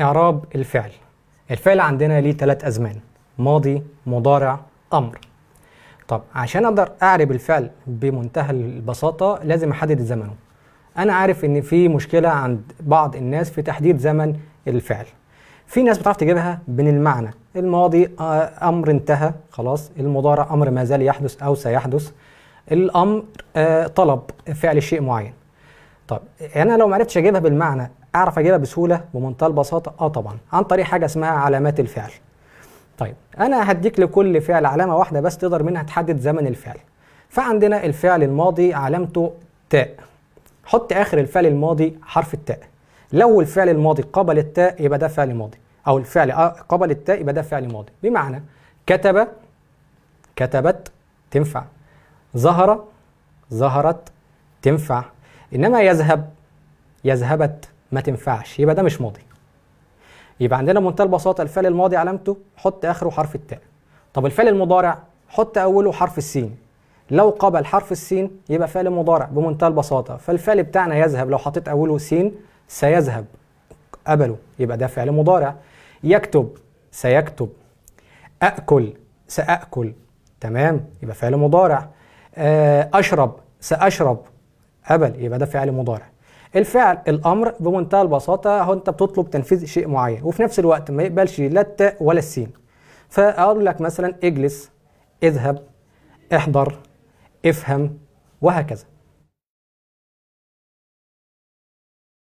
إعراب الفعل. الفعل عندنا ليه ثلاث أزمان ماضي مضارع أمر. طب عشان أقدر أعرب الفعل بمنتهى البساطة لازم أحدد زمنه. أنا عارف إن في مشكلة عند بعض الناس في تحديد زمن الفعل. في ناس بتعرف تجيبها من المعنى الماضي آه، أمر انتهى خلاص. المضارع أمر ما زال يحدث أو سيحدث. الأمر آه، طلب فعل شيء معين. طب أنا لو ما عرفتش أجيبها بالمعنى أعرف أجيبها بسهولة بمنتهى البساطة؟ آه طبعا. عن طريق حاجة اسمها علامات الفعل. طيب أنا هديك لكل فعل علامة واحدة بس تقدر منها تحدد زمن الفعل. فعندنا الفعل الماضي علامته تاء حط آخر الفعل الماضي حرف التاء لو الفعل الماضي قبل التاء يبقى ده فعل ماضي. أو الفعل آه قبل التاء يبقى ده فعل ماضي. بمعنى كتب كتبت تنفع. ظهر ظهرت تنفع. إنما يذهب يذهبت ما تنفعش يبقى ده مش ماضي. يبقى عندنا بمنتهى البساطة الفعل الماضي علامته حط آخره حرف التاء. طب الفعل المضارع حط أوله حرف السين. لو قبل حرف السين يبقى فعل مضارع بمنتهى البساطة. فالفعل بتاعنا يذهب لو حطيت أوله سين سيذهب قبله يبقى ده فعل مضارع. يكتب سيكتب اكل ساكل تمام؟ يبقى فعل مضارع. آه، أشرب سأشرب هبل يبقى ده فعل مضارع. الفعل الأمر بمنتهى البساطة هو أنت بتطلب تنفيذ شيء معين وفي نفس الوقت ما يقبلش لا التاء ولا السين. فأقول لك مثلا اجلس اذهب احضر افهم وهكذا.